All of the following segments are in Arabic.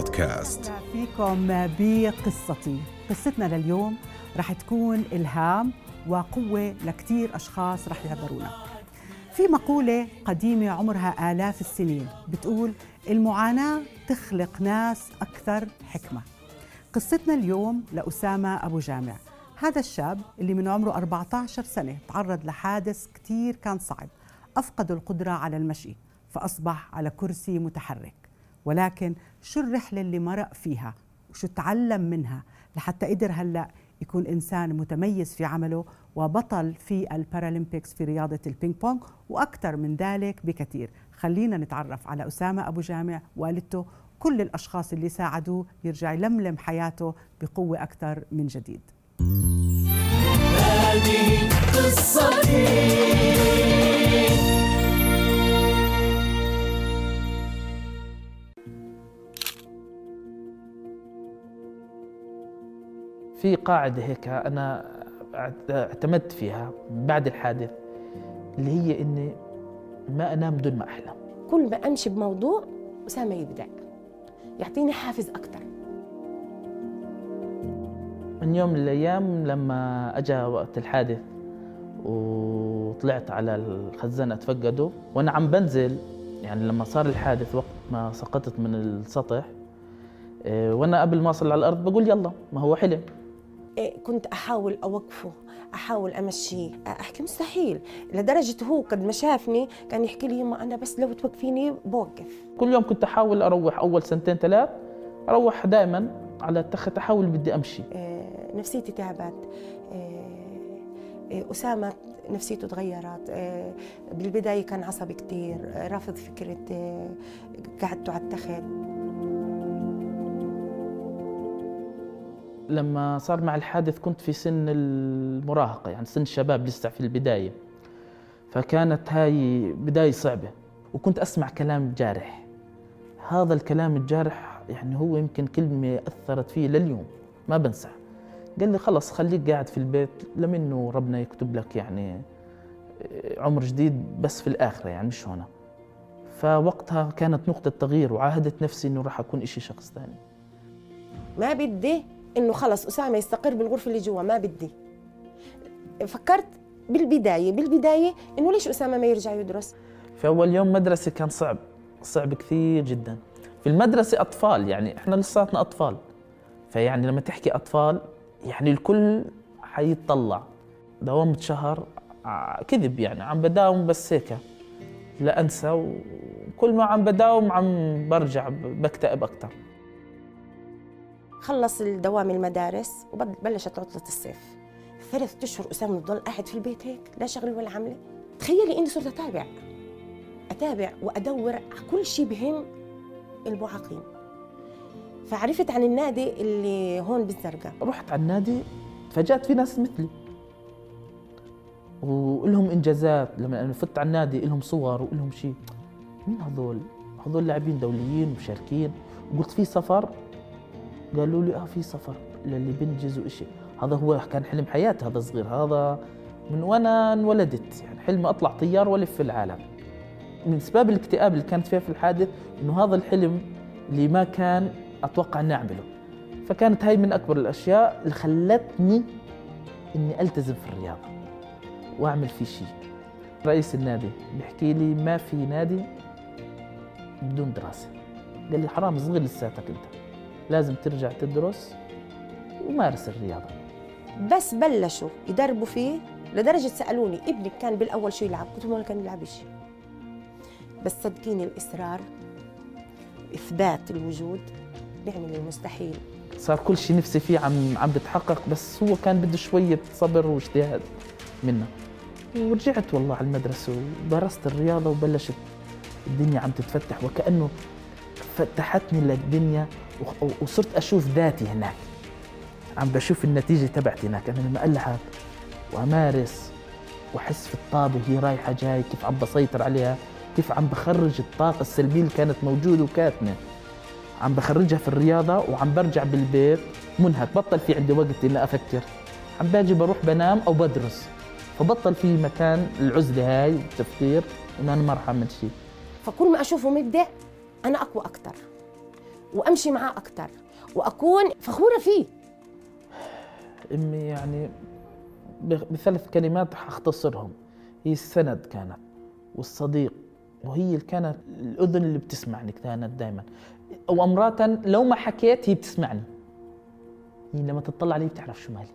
بودكاست. فيكم بقصتي. قصتنا لليوم رح تكون إلهام وقوة لكتير أشخاص رح يعبرونا. في مقولة قديمة عمرها آلاف السنين بتقول المعاناة تخلق ناس أكثر حكمة. قصتنا اليوم لأسامة أبو جامع. هذا الشاب اللي من عمره 14 سنة تعرض لحادث كتير كان صعب. أفقد القدرة على المشي فأصبح على كرسي متحرك. ولكن شو الرحلة اللي مرق فيها؟ وشو تعلم منها؟ لحتى قدر هلأ يكون إنسان متميز في عمله وبطل في ال Paralympics في رياضة ال ping pong وأكثر من ذلك بكثير. خلينا نتعرف على أسامة أبو جامع والدته كل الأشخاص اللي ساعدوه يرجع يلملم حياته بقوة أكثر من جديد. هذه قصتي. في قاعدة هيك أنا اعتمدت فيها بعد الحادث اللي هي إني ما أنام بدون ما أحلم. كل ما أمشي بموضوع أسامة يبدأ يعطيني حافز أكثر من يوم من الأيام لما أجا وقت الحادث وطلعت على الخزان أتفقده وأنا عم بنزل يعني لما صار الحادث وقت ما سقطت من السطح إيه، وأنا قبل ما أصل على الأرض بقول يلا ما هو حلم. كنت أحاول أوقفه أحاول امشيه أحكي مستحيل لدرجة هو قد ما شافني كان يحكي لي يما أنا بس لو توقفيني بوقف. كل يوم كنت أحاول أروح أول سنتين ثلاث أروح دائما على التخت أحاول بدي أمشي. إيه، نفسيتي تعبت. إيه، أسامة نفسيته تغيرت. بالبداية كان عصبي كتير. رافض فكرة قعدته على التخت. لما صار مع الحادث كنت في سن المراهقة يعني سن الشباب لسه في البداية. فكانت هاي بداية صعبة وكنت أسمع كلام جارح. هذا الكلام الجارح يعني هو يمكن كلمة أثرت فيه لليوم ما بنسى. قال لي خلص خليك قاعد في البيت لمنه ربنا يكتب لك يعني عمر جديد بس في الآخرة يعني مش هنا. فوقتها كانت نقطة تغيير وعاهدت نفسي إنه راح أكون إشي شخص ثاني. ما بدي إنه خلص أسامة يستقر بالغرفة اللي جوا ما بدي. فكرت بالبداية بالبداية إنه ليش أسامة ما يرجع يدرس؟ في أول يوم مدرسة كان صعب صعب كثير جدا. في المدرسة أطفال يعني إحنا لساتنا أطفال. فيعني لما تحكي أطفال يعني الكل حيتطلع داومت شهر كذب يعني عم بداوم بس هيك. لا أنسى وكل ما عم بداوم عم برجع بكتئب أكثر خلص الدوام المدارس وبلشت عطلة الصيف. ثلاث أشهر أسامة بضل قاعد في البيت هيك لا شغل ولا عملة. تخيلي إني صرت أتابع. أتابع وأدور على كل شيء بهم المعاقين. فعرفت عن النادي اللي هون بالزرقاء. رحت على النادي تفاجأت في ناس مثلي. ولهم إنجازات لما أنا فت على النادي لهم صور ولهم شيء مين هذول؟ هذول لاعبين دوليين مشاركين وقلت في سفر قالوا لي آه في سفر للي بنجز وإشي هذا هو كان حلم حياتي هذا صغير هذا من وأنا انولدت يعني حلمي أطلع طيار وألف في العالم. من اسباب الاكتئاب اللي كانت فيها في الحادث إنه هذا الحلم اللي ما كان أتوقع إني أعمله. فكانت هاي من أكبر الأشياء اللي خلتني إني ألتزم في الرياضة وأعمل فيه شيء. رئيس النادي بيحكي لي ما في نادي بدون دراسة. قال لي حرام صغير لساتك أنت. لازم ترجع تدرس ومارس الرياضة. بس بلشوا يدربوا فيه لدرجة سألوني ابنك كان بالأول شو يلعب؟ قلت لهم كان يلعب شيء بس صدقيني الإصرار إثبات الوجود بيعمل المستحيل صار كل شيء نفسي فيه عم عم بتحقق بس هو كان بده شوية صبر واجتهاد منا ورجعت والله على المدرسة ودرست الرياضة وبلشت الدنيا عم تتفتح وكأنه فتحتني للدنيا وصرت أشوف ذاتي هناك. عم بشوف النتيجة تبعتي هناك أنا لما العب وامارس واحس في الطابة وهي رايحة جاي كيف عم بسيطر عليها كيف عم بخرج الطاقة السلبية اللي كانت موجودة وكاتمة. عم بخرجها في الرياضة وعم برجع بالبيت منهك بطل في عندي وقت اني أفكر. عم باجي بروح بنام أو بدرس فبطل في مكان العزلة هاي والتفكير إنه أنا ما راح أعمل شيء. فكل ما اشوفه مبدع أنا أقوى أكثر وأمشي معاه أكثر وأكون فخورة فيه. امي يعني بثلاث كلمات حاختصرهم هي السند كانت والصديق وهي اللي كانت الأذن اللي بتسمعني كانت دائما وامرات لو ما حكيت هي بتسمعني. هي لما تطلع علي بتعرف شو مالي.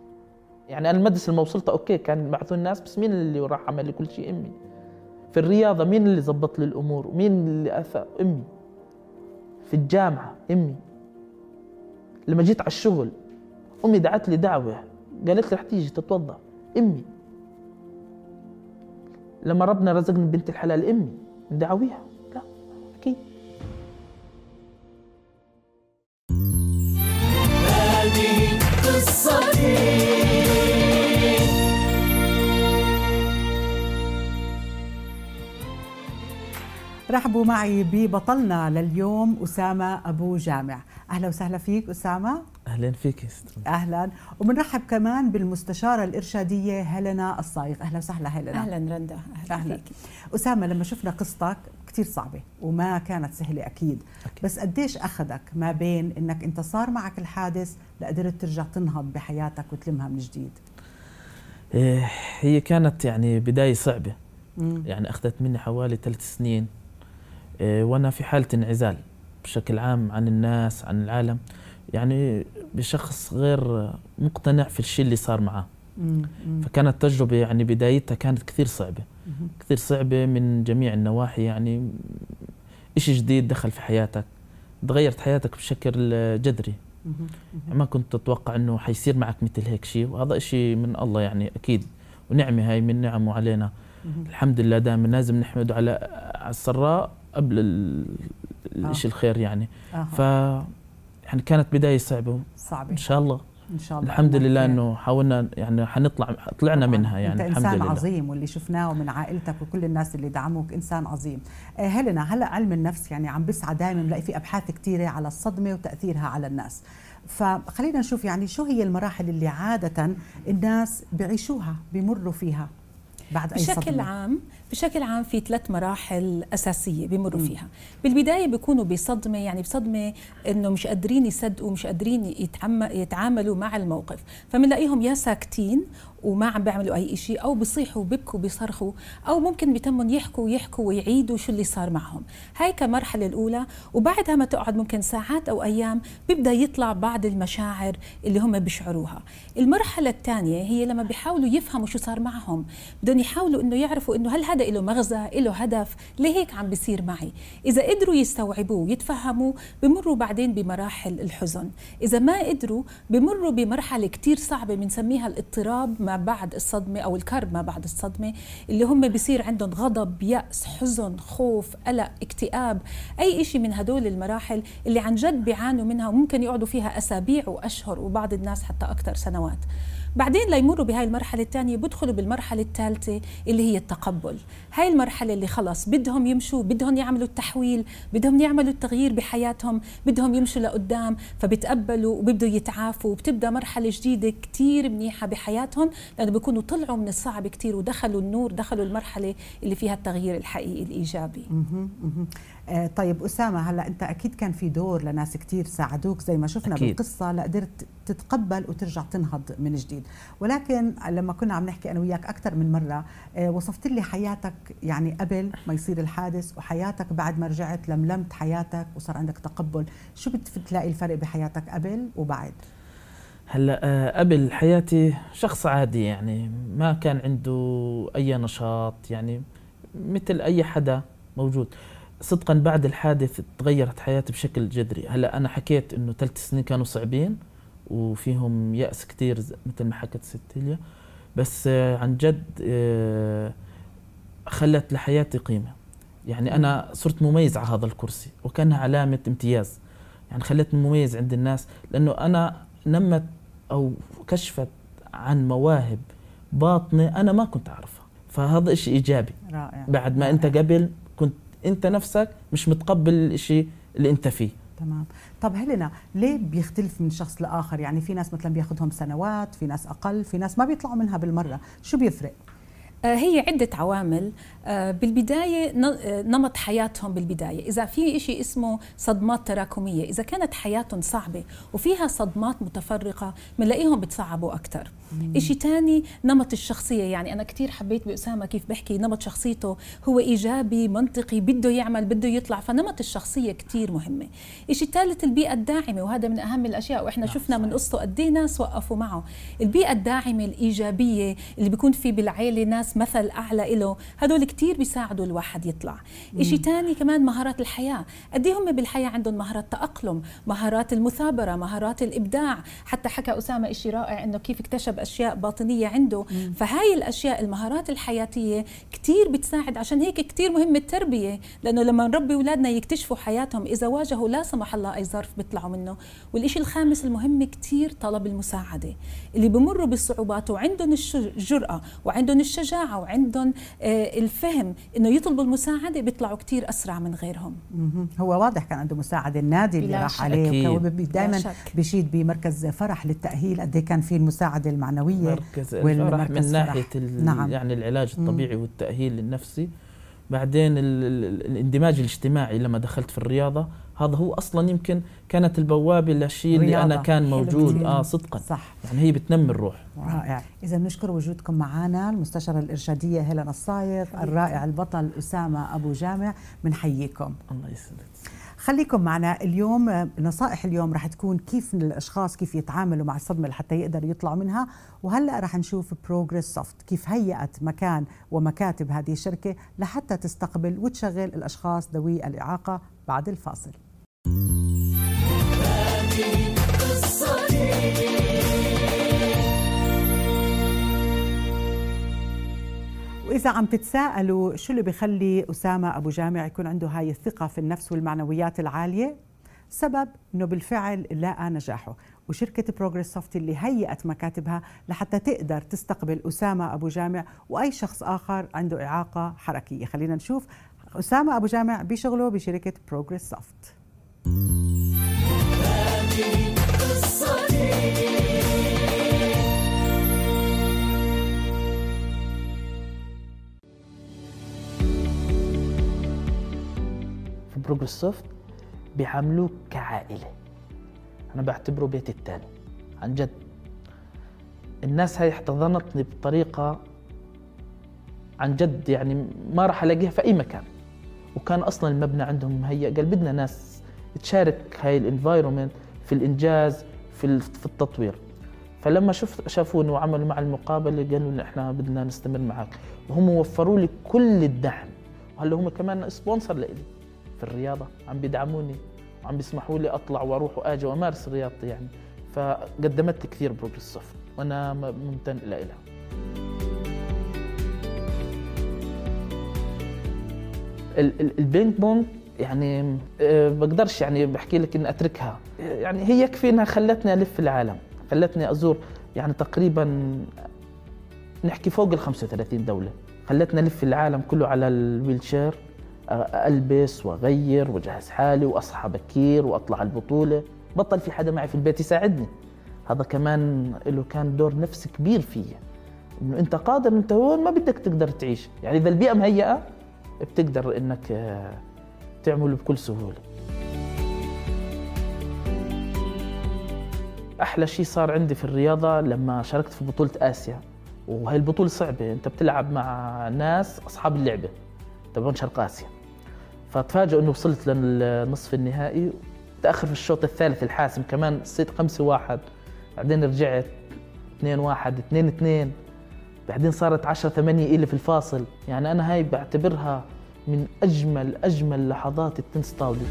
يعني أنا المدرسة لما وصلت أوكي كان بعثوا الناس بس مين اللي راح عمل لي كل شيء؟ أمي. في الرياضة مين اللي زبط لي الأمور؟ ومين اللي أثر؟ أمي. في الجامعة أمي. لما جيت على الشغل أمي دعت لي دعوة. قالت لي رح تيجي تتوضا أمي. لما ربنا رزقني بنت الحلال أمي. ندعويها. لا أكيد. رحبوا معي ببطلنا لليوم أسامة أبو جامع. أهلا وسهلا فيك أسامة. أهلا فيك يا ستر أهلا. وبنرحب كمان بالمستشارة الإرشادية هيلينا الصايغ. أهلا وسهلا هيلينا. أهلا رندا. أهلا, أهلا. فيك. أسامة لما شفنا قصتك كتير صعبة وما كانت سهلة أكيد. أكيد. بس قديش أخذك ما بين إنك أنت صار معك الحادث لقدرت ترجع تنهض بحياتك وتلمها من جديد؟ إيه، هي كانت يعني بداية صعبة. مم. يعني أخذت مني حوالي ثلاث سنين. وأنا في حالة انعزال بشكل عام عن الناس عن العالم يعني بشخص غير مقتنع في الشيء اللي صار. مم. فكانت تجربة يعني بدايتها كانت كثير صعبة مم. كثير صعبة من جميع النواحي يعني إشي جديد دخل في حياتك تغيرت حياتك بشكل جذري ما كنت تتوقع إنه حيصير معك مثل هيك شيء وهذا إشي من الله يعني أكيد ونعمة هاي من نعمة علينا. الحمد لله دائما لازم نحمده على على السراء قبل ال- الإشي الخير يعني. آه. ف يعني كانت بداية صعبة. صعبة. إن شاء الله. إن شاء الله. الحمد لله. إنه حاولنا يعني حنطلع طلعنا طبعاً. منها يعني. أنت الحمد إنسان لله. عظيم واللي شفناه من عائلتك وكل الناس اللي دعموك إنسان عظيم. آه، هيلينا هلا علم النفس يعني عم بسعى دائما بلاقي في أبحاث كثيره على الصدمة وتأثيرها على الناس. فخلينا نشوف يعني شو هي المراحل اللي عادة الناس بيعيشوها بيمروا فيها بعد أي بشكل صدمة؟ عام بشكل عام في ثلاث مراحل أساسية بيمروا فيها. بالبداية بيكونوا بصدمة يعني بصدمة إنه مش قادرين يصدقوا مش قادرين يتعاملوا مع الموقف. فبنلاقيهم يا ساكتين وما عم بيعملوا أي شيء أو بيصيحوا بيبكوا بيصرخوا أو ممكن بتمهم يحكوا ويحكوا ويعيدوا شو اللي صار معهم. هاي كمرحلة الأولى وبعدها ما تقعد ممكن ساعات أو أيام بيبدأ يطلع بعض المشاعر اللي هم بيشعروها. المرحلة الثانية هي لما بيحاولوا يفهموا شو صار معهم. بدهم يحاولوا إنه يعرفوا إنه هل هذا له مغزى له هدف ليه هيك عم بيصير معي؟ إذا قدروا يستوعبوه ويتفهموا بمروا بعدين بمراحل الحزن. إذا ما قدروا بمروا بمرحلة كتير صعبة بنسميها الاضطراب ما بعد الصدمة أو الكرب ما بعد الصدمة اللي هم بيصير عندهم غضب يأس حزن خوف قلق اكتئاب أي شيء من هدول المراحل اللي عن جد بيعانوا منها وممكن يقعدوا فيها أسابيع وأشهر وبعض الناس حتى أكثر سنوات. بعدين ليمروا بهاي المرحلة الثانية بدخلوا بالمرحلة الثالثة اللي هي التقبل هاي المرحلة اللي خلص بدهم يمشوا بدهم يعملوا التحويل بدهم يعملوا التغيير بحياتهم بدهم يمشوا لقدام فبتقبلوا وبيبدوا يتعافوا وبتبدأ مرحلة جديدة كتير منيحة بحياتهم لأنه بيكونوا طلعوا من الصعب كتير ودخلوا النور دخلوا المرحلة اللي فيها التغيير الحقيقي. آه، طيب أسامة هلأ أنت أكيد كان في دور لناس كتير ساعدوك زي ما شفنا أكيد. بالقصة لقدرت تتقبل وترجع تنهض من جديد. ولكن لما كنا عم نحكي أنا وياك أكثر من مرة آه، وصفت لي حياتك يعني قبل ما يصير الحادث وحياتك بعد ما رجعت لملمت حياتك وصار عندك تقبل. شو بتلاقي الفرق بحياتك قبل وبعد؟ هلأ آه، قبل حياتي شخص عادي يعني ما كان عنده أي نشاط يعني مثل أي حدا موجود. صدقا بعد الحادث تغيرت حياتي بشكل جذري. هلا أنا حكيت إنه ثلاث سنين كانوا صعبين وفيهم يأس كثير مثل ما حكت ست هيليا بس آه، عن جد آه، خلت لحياتي قيمة. يعني أنا صرت مميز على هذا الكرسي وكانها علامة امتياز. يعني خلتني مميز عند الناس. لأنه أنا نمت أو كشفت عن مواهب باطنة أنا ما كنت أعرفها. فهذا إشي إيجابي. رائع. بعد ما أنت قبل أنت نفسك مش متقبل الإشي اللي أنت فيه. تمام. طب هلنا ليه بيختلف من شخص لآخر؟ يعني في ناس مثلا بياخذهم سنوات في ناس أقل في ناس ما بيطلعوا منها بالمرة. شو بيفرق؟ هي عدة عوامل. آه، بالبداية آه، نمط حياتهم بالبداية. إذا في شيء اسمه صدمات تراكمية إذا كانت حياتهم صعبة وفيها صدمات متفرقة بنلاقيهم بتصعبوا أكثر شيء ثاني نمط الشخصية. يعني أنا كثير حبيت بأسامة كيف بحكي نمط شخصيته. هو إيجابي منطقي بده يعمل بده يطلع. فنمط الشخصية كثير مهمة. شيء ثالث البيئة الداعمة. وهذا من أهم الأشياء وإحنا نعم شفنا من قصته قد إيه ناس وقفوا معه. البيئة الداعمة الإيجابية اللي بيكون في بالعائلة ناس مثل أعلى له هدول كثير بيساعدوا الواحد يطلع. شيء ثاني كمان مهارات الحياة. قد إيه هم بالحياة عندهم مهارات تأقلم مهارات المثابرة مهارات الإبداع؟ حتى حكى أسامة شيء رائع إنه كيف اكتشف أشياء باطنية عنده. مم. فهاي الأشياء المهارات الحياتية كثير بتساعد. عشان هيك كثير مهم التربية لأنه لما نربي أولادنا يكتشفوا حياتهم إذا واجهوا لا سمح الله أي ظرف بيطلعوا منه. والشيء الخامس المهم كثير طلب المساعدة. اللي بمروا بالصعوبات وعندهم الجرأة وعندهم الشجاعة وعندهم آه، الفهم إنه يطلبوا المساعدة بيطلعوا كثير أسرع من غيرهم. هو واضح كان عنده مساعدة النادي اللي راح عليه دائما بيشيد بمركز فرح للتأهيل. قد إيه كان في المساعدة المعنوية مركز الفرح من ناحية نعم. يعني العلاج الطبيعي. والتأهيل النفسي بعدين الاندماج الاجتماعي لما دخلت في الرياضة هذا هو أصلا يمكن كانت البوابة للشيء اللي أنا كان موجود. آه صدقا. صح. يعني هي بتنمي الروح. رائع. اذا بنشكر وجودكم معنا المستشاره الإرشادية هيلين الصايف الرائع البطل أسامة أبو جامع. بنحييكم الله يسعدك. خليكم معنا اليوم. نصائح اليوم رح تكون كيف الأشخاص كيف يتعاملوا مع الصدمة لحتى يقدروا يطلعوا منها. وهلأ رح نشوف ProgressSoft كيف هيأت مكان ومكاتب هذه الشركة لحتى تستقبل وتشغل الأشخاص ذوي الإعاقة بعد الفاصل. وإذا عم تتساءلوا شو اللي بيخلي أسامة أبو جامع يكون عنده هاي الثقة في النفس والمعنويات العالية؟ سبب إنه بالفعل لقى نجاحه. وشركة ProgressSoft اللي هيئت مكاتبها لحتى تقدر تستقبل أسامة أبو جامع وأي شخص آخر عنده إعاقة حركية. خلينا نشوف أسامة أبو جامع بشغله بشركة ProgressSoft في ProgressSoft بيعاملوك كعائلة. أنا بعتبره بيتي الثاني عن جد. الناس هاي احتضنتني بطريقة عن جد يعني ما راح ألاقيها في أي مكان. وكان أصلا المبنى عندهم مهيأ. قال بدنا ناس تشارك هاي ال environment في الإنجاز في في التطوير. فلما شفت شافوني وعملوا مع المقابلة قالوا لي إحنا بدنا نستمر معك. وهم وفروا لي كل الدعم. وهلأ هم كمان sponsor لإلي. في الرياضة عم بيدعموني وعم بيسمحوا لي أطلع وأروح وآجي وأمارس رياضتي يعني. فقدمت كثير ProgressSoft وأنا ممتن لها ال ping pong يعني أه بقدرش يعني بحكي لك إني أتركها. يعني هي يكفي انها خلتني ألف العالم خلتني أزور يعني تقريبا نحكي فوق ال 35 دولة. خلتني ألف العالم كله على ال wheelchair. ألبس واغير واجهز حالي وأصحى بكير وأطلع البطولة. بطل في حدا معي في البيت يساعدني. هذا كمان له كان دور نفسي كبير فيا. إنه أنت قادر أنت هون ما بدك تقدر تعيش. يعني إذا البيئة مهيئة بتقدر إنك آه، تعمله بكل سهولة. أحلى شيء صار عندي في الرياضة لما شاركت في بطولة آسيا. وهي البطولة صعبة. أنت بتلعب مع ناس أصحاب اللعبة. تبعون شرق آسيا. فتفاجئوا انه وصلت للنصف النهائي. تأخر في الشوط الثالث الحاسم كمان صيت 5 1 بعدين رجعت 2 1 2 2 بعدين صارت 10 8 إلي في الفاصل. يعني أنا هاي بعتبرها من اجمل أجمل لحظات التنس طاولي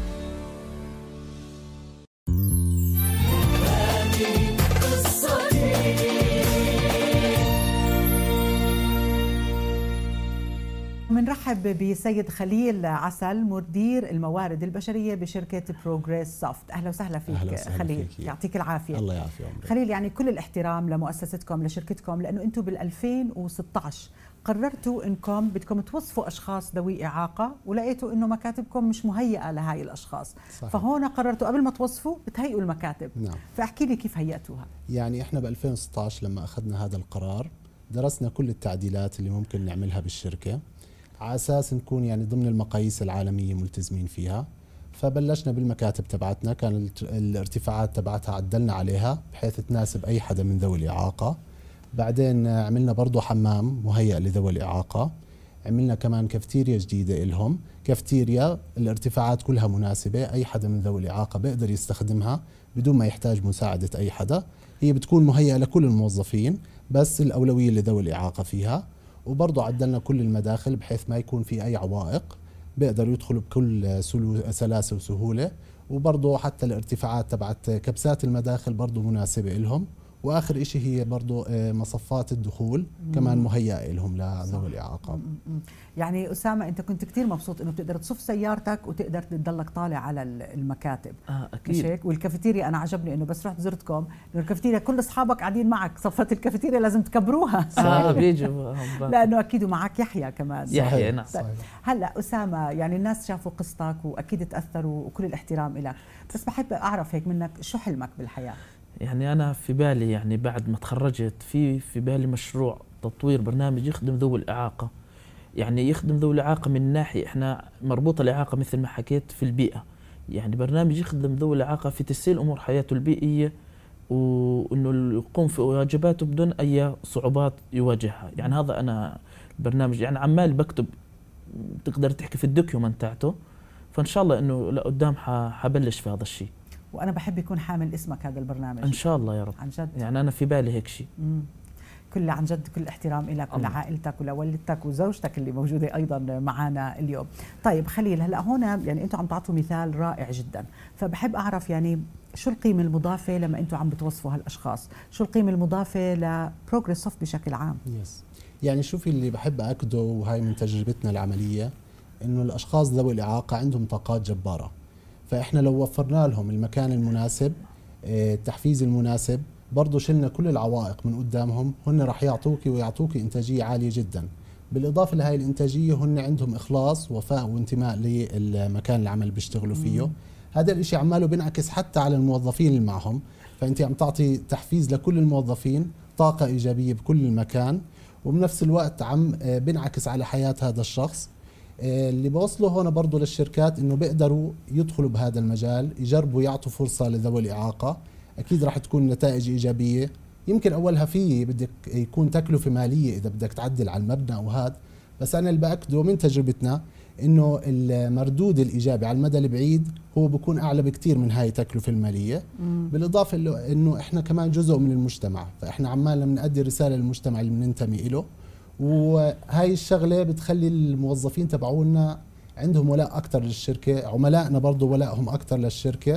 بنرحب بسيد خليل عسل مدير الموارد البشرية بشركة ProgressSoft أهلا وسهلا فيك أهلا وسهلا خليل. فيك. يعطيك العافية. الله يعافي عمرك. خليل يعني كل الاحترام لمؤسستكم لشركتكم لأنه أنتم بال 2016 قررتوا إنكم بدكم توظفوا أشخاص ذوي إعاقة ولقيتوا إنه مكاتبكم مش مهيئة لهي الأشخاص. صحيح. فهون قررتوا قبل ما توظفوا بتهيئوا المكاتب. نعم. فاحكي لي كيف هيئتوها. يعني إحنا ب 2016 لما أخذنا هذا القرار درسنا كل التعديلات اللي ممكن نعملها بالشركة. على أساس نكون يعني ضمن المقاييس العالمية ملتزمين فيها. فبلشنا بالمكاتب تبعتنا كان الارتفاعات تبعتها عدلنا عليها بحيث تناسب أي حدا من ذوي الإعاقة. بعدين عملنا برضو حمام مهيأ لذوي الإعاقة. عملنا كمان كافتيريا جديدة إلهم. كافتيريا الارتفاعات كلها مناسبة أي حدا من ذوي الإعاقة بيقدر يستخدمها بدون ما يحتاج مساعدة أي حدا. هي بتكون مهيئة لكل الموظفين بس الأولوية لذوي الإعاقة فيها. وبرضه عدلنا كل المداخل بحيث ما يكون في أي عوائق بيقدروا يدخلوا بكل سلاسة وسهولة وبرضه حتى الارتفاعات تبعت كبسات المداخل برضه مناسبة لهم وآخر شيء هي برضه آه، مصفات الدخول كمان مهيئة لهم لذوي الإعاقة. يعني أسامة أنت كنت كثير مبسوط إنه بتقدر تصف سيارتك وتقدر تضلك طالع على المكاتب. آه أكيد. مش هيك؟ والكافيتيريا أنا عجبني إنه بس رحت زرتكم إنه الكافيتيريا كل أصحابك قاعدين معك صفة الكافيتيريا لازم تكبروها. آه بيجوا. لأنه أكيد ومعك يحيى كمان. يحيى نعم. طيب. هلأ أسامة يعني الناس شافوا قصتك وأكيد تأثروا وكل الاحترام لك بس بحب أعرف هيك منك شو حلمك بالحياة؟ يعني أنا في بالي يعني بعد ما تخرجت في في بالي مشروع تطوير برنامج يخدم ذوي الإعاقة. يعني يخدم ذوي الإعاقة من ناحية إحنا مربوطه الإعاقة مثل ما حكيت في البيئة. يعني برنامج يخدم ذوي الإعاقة في تسهيل أمور حياته البيئية وإنه يقوم في واجباته بدون أي صعوبات يواجهها. يعني هذا أنا البرنامج يعني عمال بكتب تقدر تحكي في الدوكيومنت تاعته. فإن شاء الله إنه لقدام حبلش في هذا الشيء. وأنا بحب يكون حامل اسمك هذا البرنامج. إن شاء الله يا رب. عن جد. يعني أنا في بالي هيك شيء. كل عن جد كل احترام لك ولعائلتك ولوالدتك وزوجتك اللي موجودة أيضا معنا اليوم. طيب خليل هلأ هون يعني أنتم عم تعطوا مثال رائع جدا. فبحب أعرف يعني شو القيمة المضافة لما أنتم عم بتوظفوا هالأشخاص؟ شو القيمة المضافة ل ProgressSoft بشكل عام؟ yes يعني شوفي اللي بحب أكده وهي من تجربتنا العملية إنه الأشخاص ذوي الإعاقة عندهم طاقات جبارة. فإحنا لو وفرنا لهم المكان المناسب آه، التحفيز المناسب برضه شلنا كل العوائق من قدامهم هن راح يعطوك ويعطوك إنتاجية عالية جدا. بالإضافة لهي الإنتاجية هن عندهم إخلاص وفاء وانتماء للمكان العمل بيشتغلوا فيه. هذا الإشي عماله بينعكس حتى على الموظفين اللي معهم. فأنت عم تعطي تحفيز لكل الموظفين طاقة إيجابية بكل المكان. وبنفس الوقت عم آه، بينعكس على حياة هذا الشخص. اللي بوصله هون برضه للشركات إنه بيقدروا يدخلوا بهذا المجال يجربوا يعطوا فرصة لذوي الإعاقة. أكيد راح تكون نتائج إيجابية. يمكن أولها في بدك يكون تكلفة مالية إذا بدك تعدل على المبنى أو هذا بس أنا اللي بأكده من تجربتنا إنه المردود الإيجابي على المدى البعيد هو بيكون أعلى بكثير من هاي التكلفة المالية. مم. بالإضافة إنه إحنا كمان جزء من المجتمع فإحنا عمالنا بنأدي رسالة للمجتمع اللي بننتمي له وهاي الشغلة بتخلي الموظفين تبعونا عندهم ولاء أكثر للشركة عملائنا برضه ولائهم أكثر للشركة.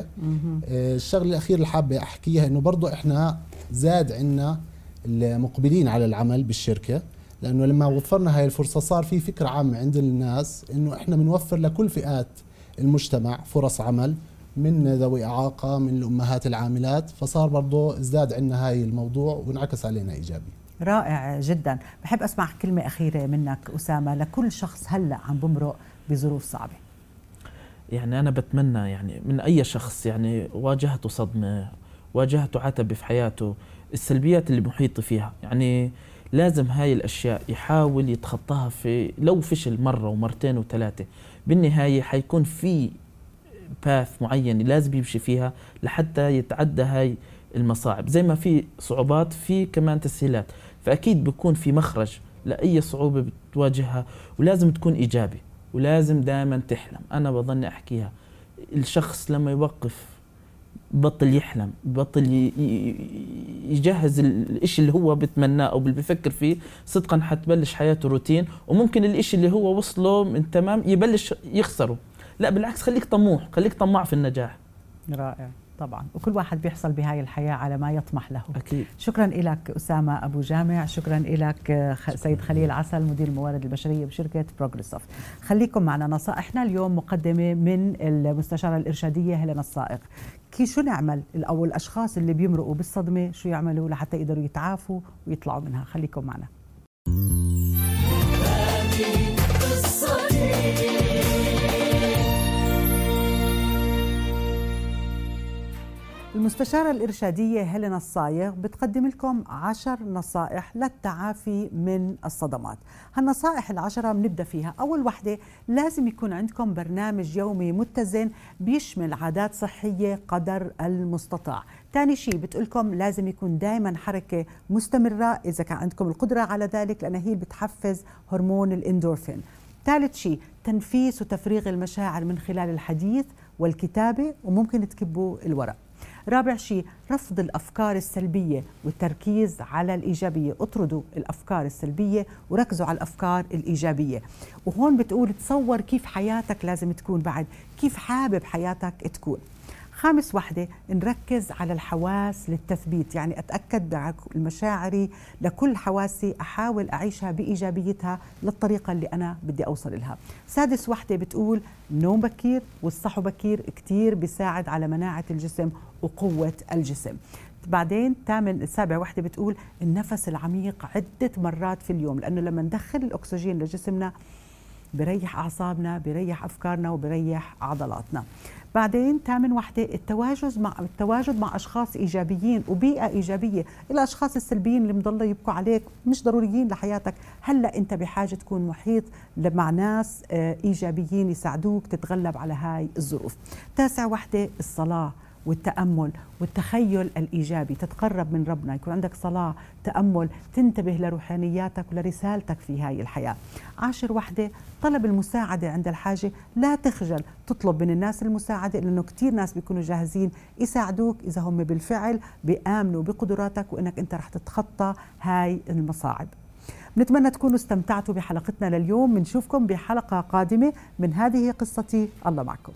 آه، الشغلة الأخيرة اللي حابة أحكيها إنه برضه إحنا زاد عندنا المقبلين على العمل بالشركة لأنه لما وفرنا هاي الفرصة صار في فكرة عامة عند الناس إنه إحنا بنوفر لكل فئات المجتمع فرص عمل من ذوي إعاقة من الأمهات العاملات فصار برضه ازداد عندنا هاي الموضوع وانعكس علينا إيجابي. رائع جدا. بحب أسمع كلمة أخيرة منك أسامة لكل شخص هلأ عم بمرق بظروف صعبة. يعني أنا بتمنى يعني من أي شخص يعني واجهته صدمة واجهته عتبة في حياته السلبيات اللي محيطه فيها. يعني لازم هاي الأشياء يحاول يتخطاها في لو فشل مرة ومرتين وثلاثة بالنهاية حيكون في باث معين لازم يمشي فيها لحتى يتعدى هاي المصاعب. زي ما في صعوبات في كمان تسهيلات. فأكيد بيكون في مخرج لأي صعوبة بتواجهها ولازم تكون إيجابي ولازم دائما تحلم. أنا بظن أحكيها الشخص لما يوقف بطل يحلم بطل يجهز الإشي اللي هو بتمناه أو اللي بفكر فيه صدقا حتبلش حياته روتين وممكن الإشي اللي هو وصله من تمام يبلش يخسره. لا بالعكس خليك طموح خليك طماع في النجاح. رائع. طبعا. وكل واحد بيحصل بهاي الحياة على ما يطمح له. أكيد. شكرا لك أسامة أبو جامع. شكرا لك سيد خليل عسل مدير الموارد البشرية بشركة بروجريسوف خليكم معنا نصائحنا اليوم مقدمة من المستشارة الإرشادية هلنا الصائغ كي شو نعمل؟ أو الأشخاص اللي بيمرقوا بالصدمة شو يعملوا لحتى يقدروا يتعافوا ويطلعوا منها؟ خليكم معنا. المستشارة الإرشادية هيلينا الصايغ بتقدم لكم عشر نصائح للتعافي من الصدمات. هالنصائح العشرة بنبدأ فيها. أول وحدة لازم يكون عندكم برنامج يومي متزن بيشمل عادات صحية قدر المستطاع. ثاني شيء بتقولكم لازم يكون دائما حركة مستمرة إذا كان عندكم القدرة على ذلك لأن هي بتحفز هرمون الإندورفين. ثالث شيء تنفيس وتفريغ المشاعر من خلال الحديث والكتابة وممكن تكبوا الورق. رابع شيء رفض الأفكار السلبية والتركيز على الإيجابية. اطردوا الأفكار السلبية وركزوا على الأفكار الإيجابية. وهون بتقول تصور كيف حياتك لازم تكون بعد كيف حابب حياتك تكون. خامس وحدة نركز على الحواس للتثبيت. يعني أتأكد المشاعري لكل حواسي أحاول أعيشها بإيجابيتها للطريقة اللي أنا بدي أوصل لها سادس وحدة بتقول نوم بكير والصحو بكير كتير بيساعد على مناعة الجسم وقوة الجسم. بعدين ثامن السابع وحدة بتقول النفس العميق عدة مرات في اليوم لأنه لما ندخل الأكسجين لجسمنا بريح أعصابنا بريح أفكارنا وبريح عضلاتنا. بعدين ثامن وحدة التواجد مع التواجد مع أشخاص إيجابيين وبيئة إيجابية الأشخاص السلبيين اللي مضل يبكوا عليك مش ضروريين لحياتك. هلأ أنت بحاجة تكون محيط مع ناس آه، إيجابيين يساعدوك تتغلب على هاي الظروف. تاسع وحدة الصلاة. والتأمل والتخيل الإيجابي تتقرب من ربنا يكون عندك صلاة تأمل تنتبه لروحانياتك ولرسالتك في هاي الحياة. عاشر وحدة طلب المساعدة عند الحاجة. لا تخجل تطلب من الناس المساعدة لأنه كتير ناس بيكونوا جاهزين يساعدوك إذا هم بالفعل بيآمنوا بقدراتك وإنك أنت رح تتخطى هاي المصاعب. نتمنى تكونوا استمتعتوا بحلقتنا لليوم. بنشوفكم بحلقة قادمة من هذه قصتي. الله معكم.